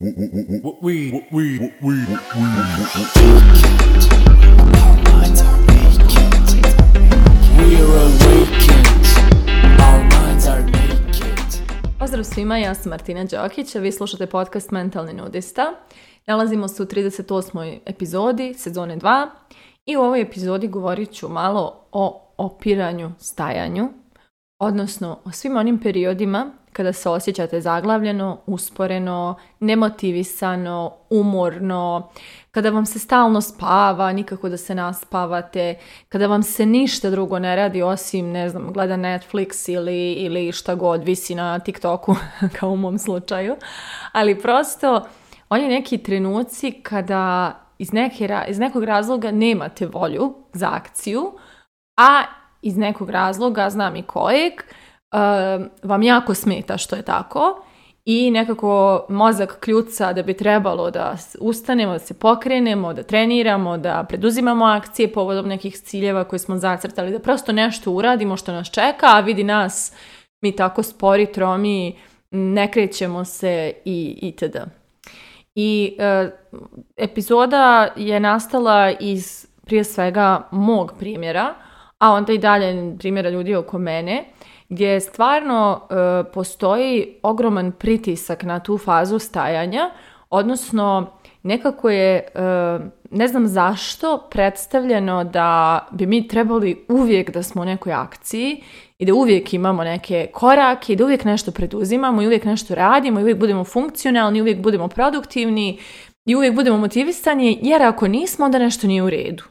Pozdrav svima, ja sam Martina Đokić, a vi slušate podcast Mentalni nudista. Nalazimo se u 38. epizodi sezone 2 i u ovoj epizodi govorit ću malo o opiranju stajanju, odnosno o svim onim periodima kada se osjećate zaglavljeno, usporeno, nemotivisano, umorno, kada vam se stalno spava, nikako da se naspavate, kada vam se ništa drugo ne radi osim, ne znam, gleda Netflix ili, ili šta god, visi na TikToku, kao u mom slučaju. Ali prosto, oni neki trenuci kada iz, neke, iz nekog razloga nemate volju za akciju, a iz nekog razloga, znam i kojeg, vam jako smeta što je tako i nekako mozak kljuca da bi trebalo da ustanemo, da se pokrenemo, da treniramo, da preduzimamo akcije povodom nekih ciljeva koje smo zacrtali, da prosto nešto uradimo što nas čeka, a vidi nas, mi tako spori, tromi, ne krećemo se i itd. I eh, epizoda je nastala iz prije svega mog primjera, a onda i dalje primjera ljudi oko mene gdje stvarno e, postoji ogroman pritisak na tu fazu stajanja, odnosno nekako je, e, ne znam zašto, predstavljeno da bi mi trebali uvijek da smo u nekoj akciji i da uvijek imamo neke korake, da uvijek nešto preduzimamo i uvijek nešto radimo i uvijek budemo funkcionalni, uvijek budemo produktivni i uvijek budemo motivisani, jer ako nismo, onda nešto nije u redu.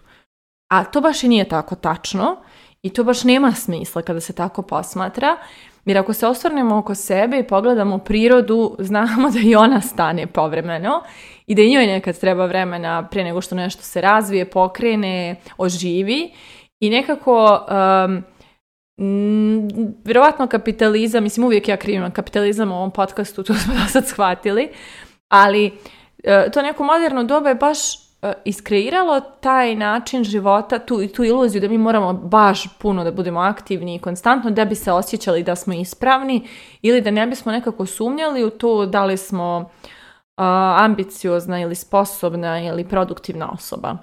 A to baš i nije tako tačno. I to baš nema smisla kada se tako posmatra, jer ako se osvrnemo oko sebe i pogledamo prirodu, znamo da i ona stane povremeno i da i njoj nekad treba vremena prije nego što nešto se razvije, pokrene, oživi i nekako... Um, vjerovatno kapitalizam, mislim uvijek ja krivim kapitalizam u ovom podcastu, to smo do sad shvatili, ali e, to neko moderno doba je baš E, iskreiralo taj način života, tu, tu iluziju da mi moramo baš puno da budemo aktivni i konstantno da bi se osjećali da smo ispravni ili da ne bismo nekako sumnjali u to da li smo e, ambiciozna ili sposobna ili produktivna osoba.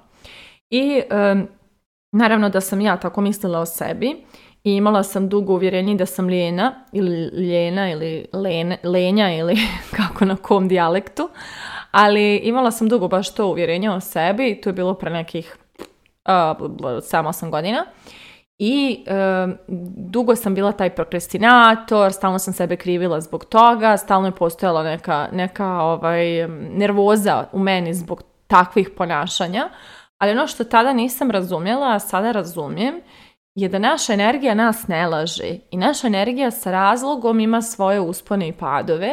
I e, naravno da sam ja tako mislila o sebi i imala sam dugo uvjerenje da sam ljena ili ljena ili lenja ili kako na kom dijalektu, ali imala sam dugo baš to uvjerenje o sebi, to je bilo pre nekih samo 8 godina. I e, dugo sam bila taj prokrastinator, stalno sam sebe krivila zbog toga, stalno je postojala neka, neka ovaj, nervoza u meni zbog takvih ponašanja. Ali ono što tada nisam razumjela, a sada razumijem, je da naša energija nas ne laži. I naša energija sa razlogom ima svoje uspone i padove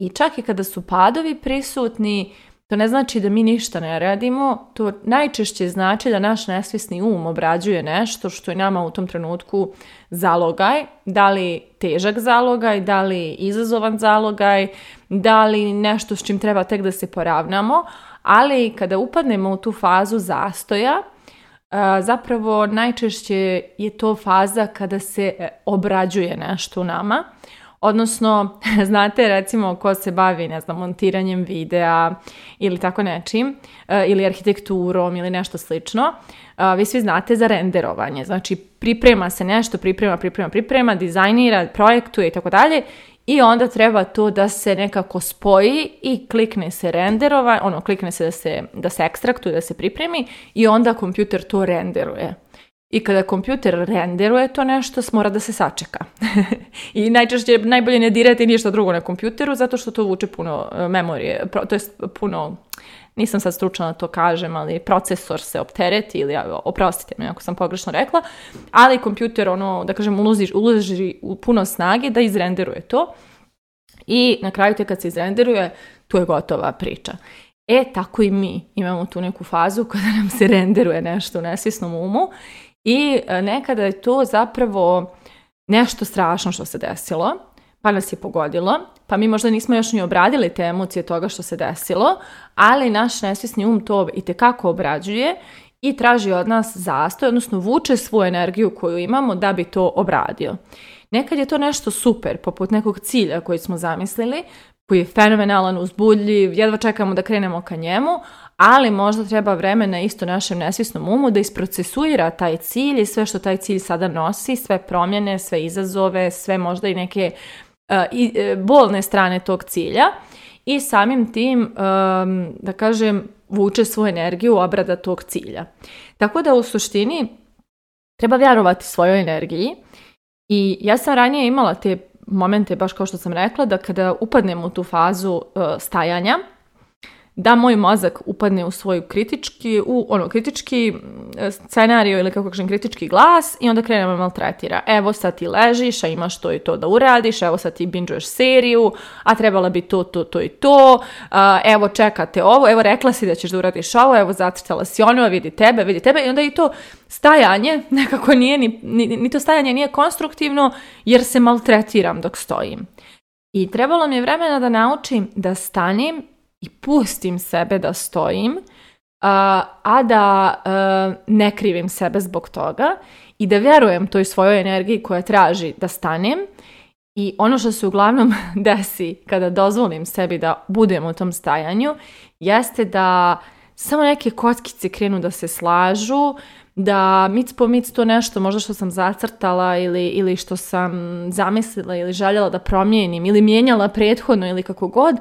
i čak i kada su padovi prisutni, to ne znači da mi ništa ne radimo, to najčešće znači da naš nesvjesni um obrađuje nešto što je nama u tom trenutku zalogaj, da li težak zalogaj, da li izazovan zalogaj, da li nešto s čim treba tek da se poravnamo, ali kada upadnemo u tu fazu zastoja, zapravo najčešće je to faza kada se e, obrađuje nešto u nama, Odnosno, znate recimo ko se bavi, ne znam, montiranjem videa ili tako nečim, eh, ili arhitekturom ili nešto slično, eh, vi svi znate za renderovanje. Znači, priprema se nešto, priprema, priprema, priprema, dizajnira, projektuje i tako dalje i onda treba to da se nekako spoji i klikne se renderova, ono, klikne se da se, da se ekstraktuje, da se pripremi i onda kompjuter to renderuje. I kada kompjuter renderuje to nešto, mora da se sačeka. I najčešće najbolje ne dirati ništa drugo na kompjuteru, zato što to vuče puno e, memorije, to je e, puno, nisam sad stručna da to kažem, ali procesor se optereti ili, oprostite me ako sam pogrešno rekla, ali kompjuter, ono, da kažem, uloži, uloži puno snage da izrenderuje to. I na kraju te kad se izrenderuje, tu je gotova priča. E, tako i mi imamo tu neku fazu kada nam se renderuje nešto u nesvisnom umu i e, nekada je to zapravo nešto strašno što se desilo, pa nas je pogodilo, pa mi možda nismo još ni obradili te emocije toga što se desilo, ali naš nesvjesni um to i tekako obrađuje i traži od nas zastoj, odnosno vuče svoju energiju koju imamo da bi to obradio. Nekad je to nešto super, poput nekog cilja koji smo zamislili, koji je fenomenalan, uzbudljiv, jedva čekamo da krenemo ka njemu, ali možda treba vremena isto našem nesvjesnom umu da isprocesuira taj cilj i sve što taj cilj sada nosi, sve promjene, sve izazove, sve možda i neke e, i, e, bolne strane tog cilja i samim tim, da kažem, vuče svoju energiju obrada tog cilja. Tako da u suštini treba vjerovati svojoj energiji i ja sam ranije imala te moment je baš kao što sam rekla da kada upadnemo u tu fazu e, stajanja da moj mozak upadne u svoju kritički, u ono kritički scenariju ili kako kažem kritički glas i onda krenemo maltretira. Evo sad ti ležiš, a imaš to i to da uradiš, evo sad ti binđuješ seriju, a trebala bi to, to, to i to, evo čekate ovo, evo rekla si da ćeš da uradiš ovo, evo zatrtala si ono, vidi tebe, vidi tebe i onda i to stajanje nekako nije, ni, ni, ni to stajanje nije konstruktivno jer se maltretiram dok stojim. I trebalo mi je vremena da naučim da stanem i pustim sebe da stojim, a da e, ne krivim sebe zbog toga i da vjerujem toj svojoj energiji koja traži da stanem i ono što se uglavnom desi kada dozvolim sebi da budem u tom stajanju jeste da samo neke kockice krenu da se slažu, da mic po mic to nešto možda što sam zacrtala ili, ili što sam zamislila ili željela da promijenim ili mijenjala prethodno ili kako god,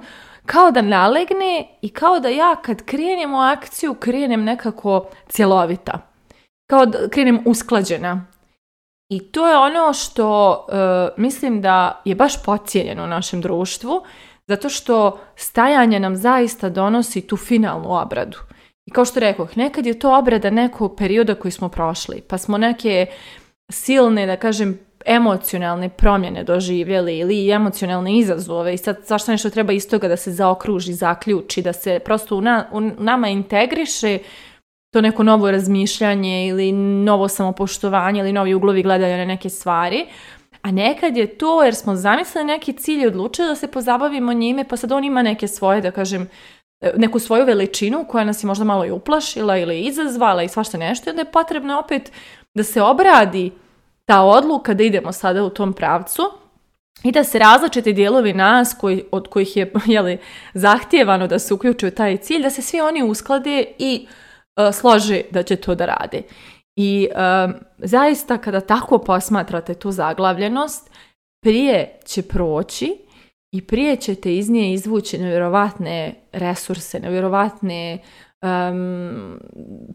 kao da nalegne i kao da ja kad krenem u akciju, krenem nekako cjelovita. Kao da krenem usklađena. I to je ono što e, mislim da je baš pocijenjeno u našem društvu, zato što stajanje nam zaista donosi tu finalnu obradu. I kao što rekoh, nekad je to obrada nekog perioda koji smo prošli, pa smo neke silne, da kažem, emocionalne promjene doživjeli ili emocionalne izazove i sad zašto nešto treba iz toga da se zaokruži, zaključi, da se prosto u, na, nama integriše to neko novo razmišljanje ili novo samopoštovanje ili novi uglovi gledanja na neke stvari. A nekad je to jer smo zamislili neki cilj i odlučili da se pozabavimo njime, pa sad on ima neke svoje, da kažem, neku svoju veličinu koja nas je možda malo i uplašila ili izazvala i svašta nešto i onda je potrebno opet da se obradi ta odluka da idemo sada u tom pravcu i da se različiti dijelovi nas koji, od kojih je jeli, zahtijevano da se uključuju u taj cilj, da se svi oni usklade i e, slože da će to da rade. I e, zaista kada tako posmatrate tu zaglavljenost, prije će proći i prije ćete iz nje izvući nevjerovatne resurse, nevjerovatne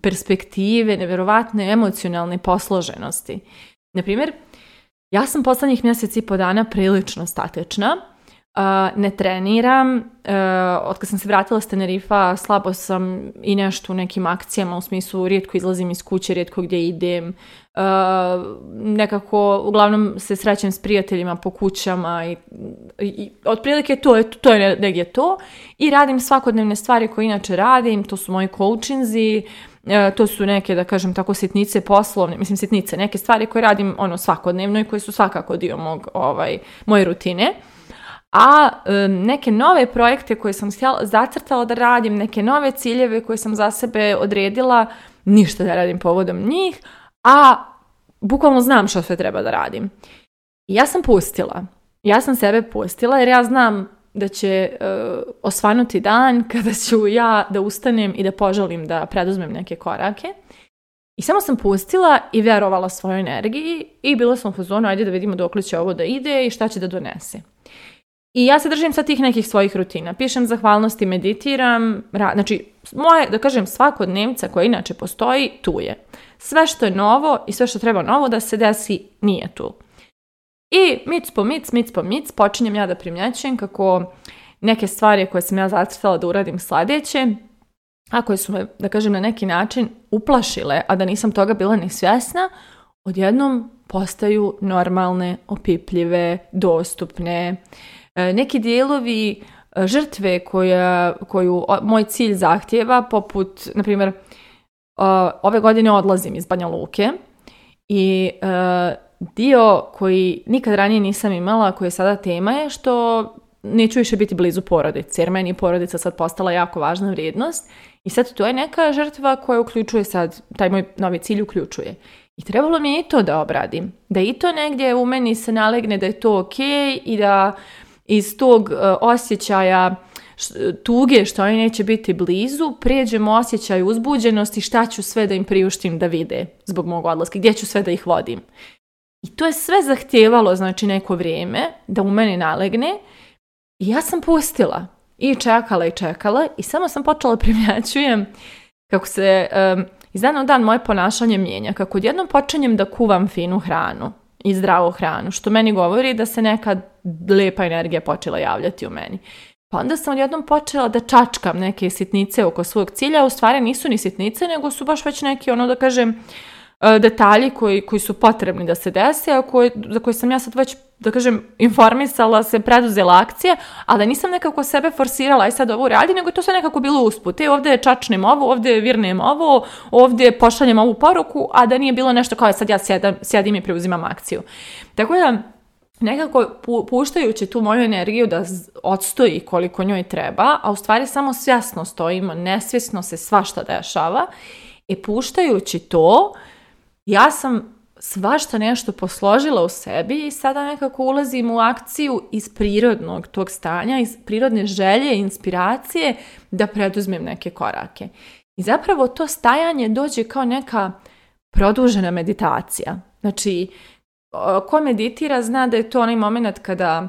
perspektive, nevjerovatne emocionalne posloženosti. Naprimjer, ja sam posljednjih mjeseci i po dana prilično statična, ne treniram, uh, e, kada sam se vratila s Tenerifa slabo sam i nešto u nekim akcijama, u smislu rijetko izlazim iz kuće, rijetko gdje idem, uh, nekako uglavnom se srećem s prijateljima po kućama i, i otprilike to je, to je negdje to i radim svakodnevne stvari koje inače radim, to su moji coachinzi, E, to su neke, da kažem tako, sitnice poslovne, mislim sitnice, neke stvari koje radim ono svakodnevno i koje su svakako dio mog, ovaj, moje rutine. A e, neke nove projekte koje sam zacrtala da radim, neke nove ciljeve koje sam za sebe odredila, ništa da radim povodom njih, a bukvalno znam što sve treba da radim. ja sam pustila. Ja sam sebe pustila jer ja znam da će uh, osvanuti dan kada ću ja da ustanem i da poželim da preduzmem neke korake. I samo sam pustila i vjerovala svojoj energiji i bila sam u fazonu, ajde da vidimo dokle će ovo da ide i šta će da donese. I ja se držim sa tih nekih svojih rutina. Pišem zahvalnosti, meditiram, znači moje, da kažem, svakodnevnica koja inače postoji, tu je. Sve što je novo i sve što treba novo da se desi, nije tu. I mic po mic, mic po mic, počinjem ja da primjećujem kako neke stvari koje sam ja zacrtala da uradim sljedeće, a koje su me, da kažem, na neki način uplašile, a da nisam toga bila ni svjesna, odjednom postaju normalne, opipljive, dostupne. E, neki dijelovi e, žrtve koja, koju moj cilj zahtjeva, poput, na primjer, e, ove godine odlazim iz Banja Luke i dio koji nikad ranije nisam imala, koji je sada tema je što neću više biti blizu porodice, jer meni je porodica sad postala jako važna vrijednost i sad to je neka žrtva koja uključuje sad, taj moj novi cilj uključuje. I trebalo mi je i to da obradim, da i to negdje u meni se nalegne da je to ok i da iz tog e, osjećaja tuge što oni neće biti blizu, prijeđemo osjećaj uzbuđenosti šta ću sve da im priuštim da vide zbog mog odlaska, gdje ću sve da ih vodim. I to je sve zahtijevalo, znači, neko vrijeme da u meni nalegne. I ja sam pustila. I čekala i čekala. I samo sam počela primjećujem kako se um, iz dana dan moje ponašanje mijenja. Kako odjednom počinjem da kuvam finu hranu i zdravu hranu. Što meni govori da se neka lijepa energija počela javljati u meni. Pa onda sam odjednom počela da čačkam neke sitnice oko svog cilja. U stvari nisu ni sitnice, nego su baš već neki, ono da kažem, E, detalji koji, koji su potrebni da se desi a koji, za koje sam ja sad već, da kažem, informisala se, preduzela akcije, a da nisam nekako sebe forsirala i sad ovo radi, nego je to sve nekako bilo usput. E, ovdje čačnem ovo, ovdje virnem ovo, ovdje pošaljem ovu poruku, a da nije bilo nešto kao e, sad ja sjedam, sjedim i preuzimam akciju. Tako da, nekako puštajući tu moju energiju da odstoji koliko njoj treba, a u stvari samo svjesno stojimo, nesvjesno se svašta dešava, i puštajući to, ja sam svašta nešto posložila u sebi i sada nekako ulazim u akciju iz prirodnog tog stanja, iz prirodne želje, inspiracije da preduzmem neke korake. I zapravo to stajanje dođe kao neka produžena meditacija. Znači, ko meditira zna da je to onaj moment kada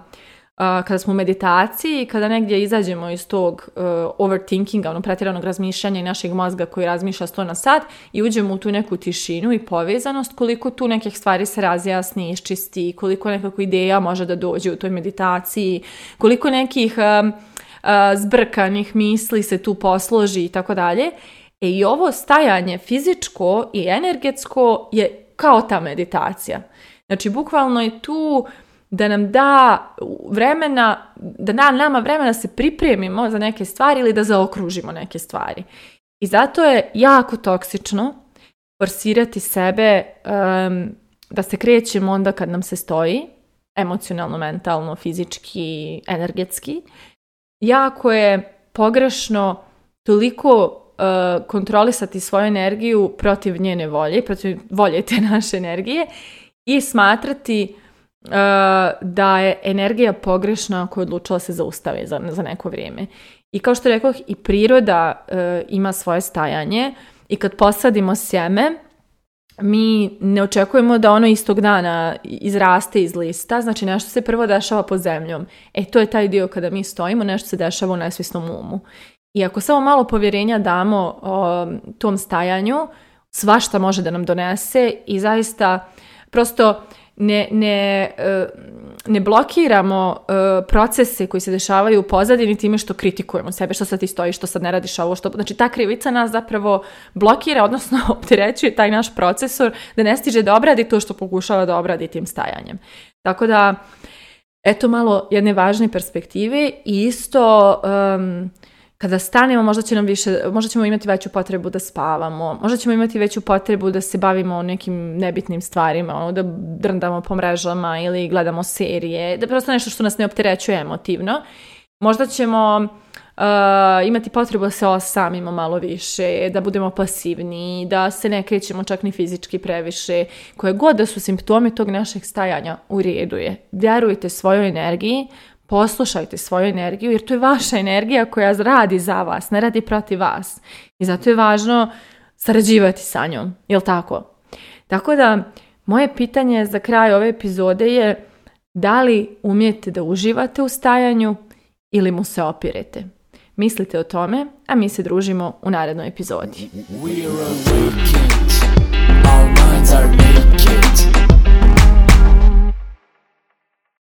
kada smo u meditaciji kada negdje izađemo iz tog e, overthinkinga, ono pretjeranog razmišljanja i našeg mozga koji razmišlja sto na sat i uđemo u tu neku tišinu i povezanost, koliko tu nekih stvari se razjasni, iščisti, koliko nekako ideja može da dođe u toj meditaciji, koliko nekih e, e, zbrkanih misli se tu posloži i tako dalje. E i ovo stajanje fizičko i energetsko je kao ta meditacija. Znači, bukvalno je tu da nam da vremena, da nama vremena se pripremimo za neke stvari ili da zaokružimo neke stvari. I zato je jako toksično forsirati sebe da se krećemo onda kad nam se stoji, emocionalno, mentalno, fizički, energetski. Jako je pogrešno toliko e, kontrolisati svoju energiju protiv njene volje, protiv volje te naše energije i smatrati Eh, da je energija pogrešna koja je odlučila se zaustavi za, za neko vrijeme. I kao što rekoh, i priroda eh, ima svoje stajanje i kad posadimo sjeme, mi ne očekujemo da ono istog dana izraste iz lista, znači nešto se prvo dešava pod zemljom. E, to je taj dio kada mi stojimo, nešto se dešava u nesvisnom umu. I ako samo malo povjerenja damo o, eh, tom stajanju, svašta može da nam donese i zaista prosto ne, ne, e, ne blokiramo e, procese koji se dešavaju u pozadini time što kritikujemo sebe, što sad ti stoji, što sad ne radiš ovo, što... Znači, ta krivica nas zapravo blokira, odnosno opterećuje taj naš procesor da ne stiže da obradi to što pokušava da obradi tim stajanjem. Tako da, eto malo jedne važne perspektive i isto kada stanemo možda, će nam više, možda ćemo imati veću potrebu da spavamo, možda ćemo imati veću potrebu da se bavimo nekim nebitnim stvarima, ono, da drndamo po mrežama ili gledamo serije, da prosto nešto što nas ne opterećuje emotivno. Možda ćemo uh, imati potrebu da se osamimo malo više, da budemo pasivni, da se ne krećemo čak ni fizički previše. Koje god da su simptomi tog našeg stajanja, u redu je. Vjerujte svojoj energiji, Poslušajte svoju energiju jer to je vaša energija koja radi za vas, ne radi protiv vas. I zato je važno sarađivati sa njom, jel tako? Tako da, moje pitanje za kraj ove epizode je da li umijete da uživate u stajanju ili mu se opirete? Mislite o tome, a mi se družimo u narednoj epizodi.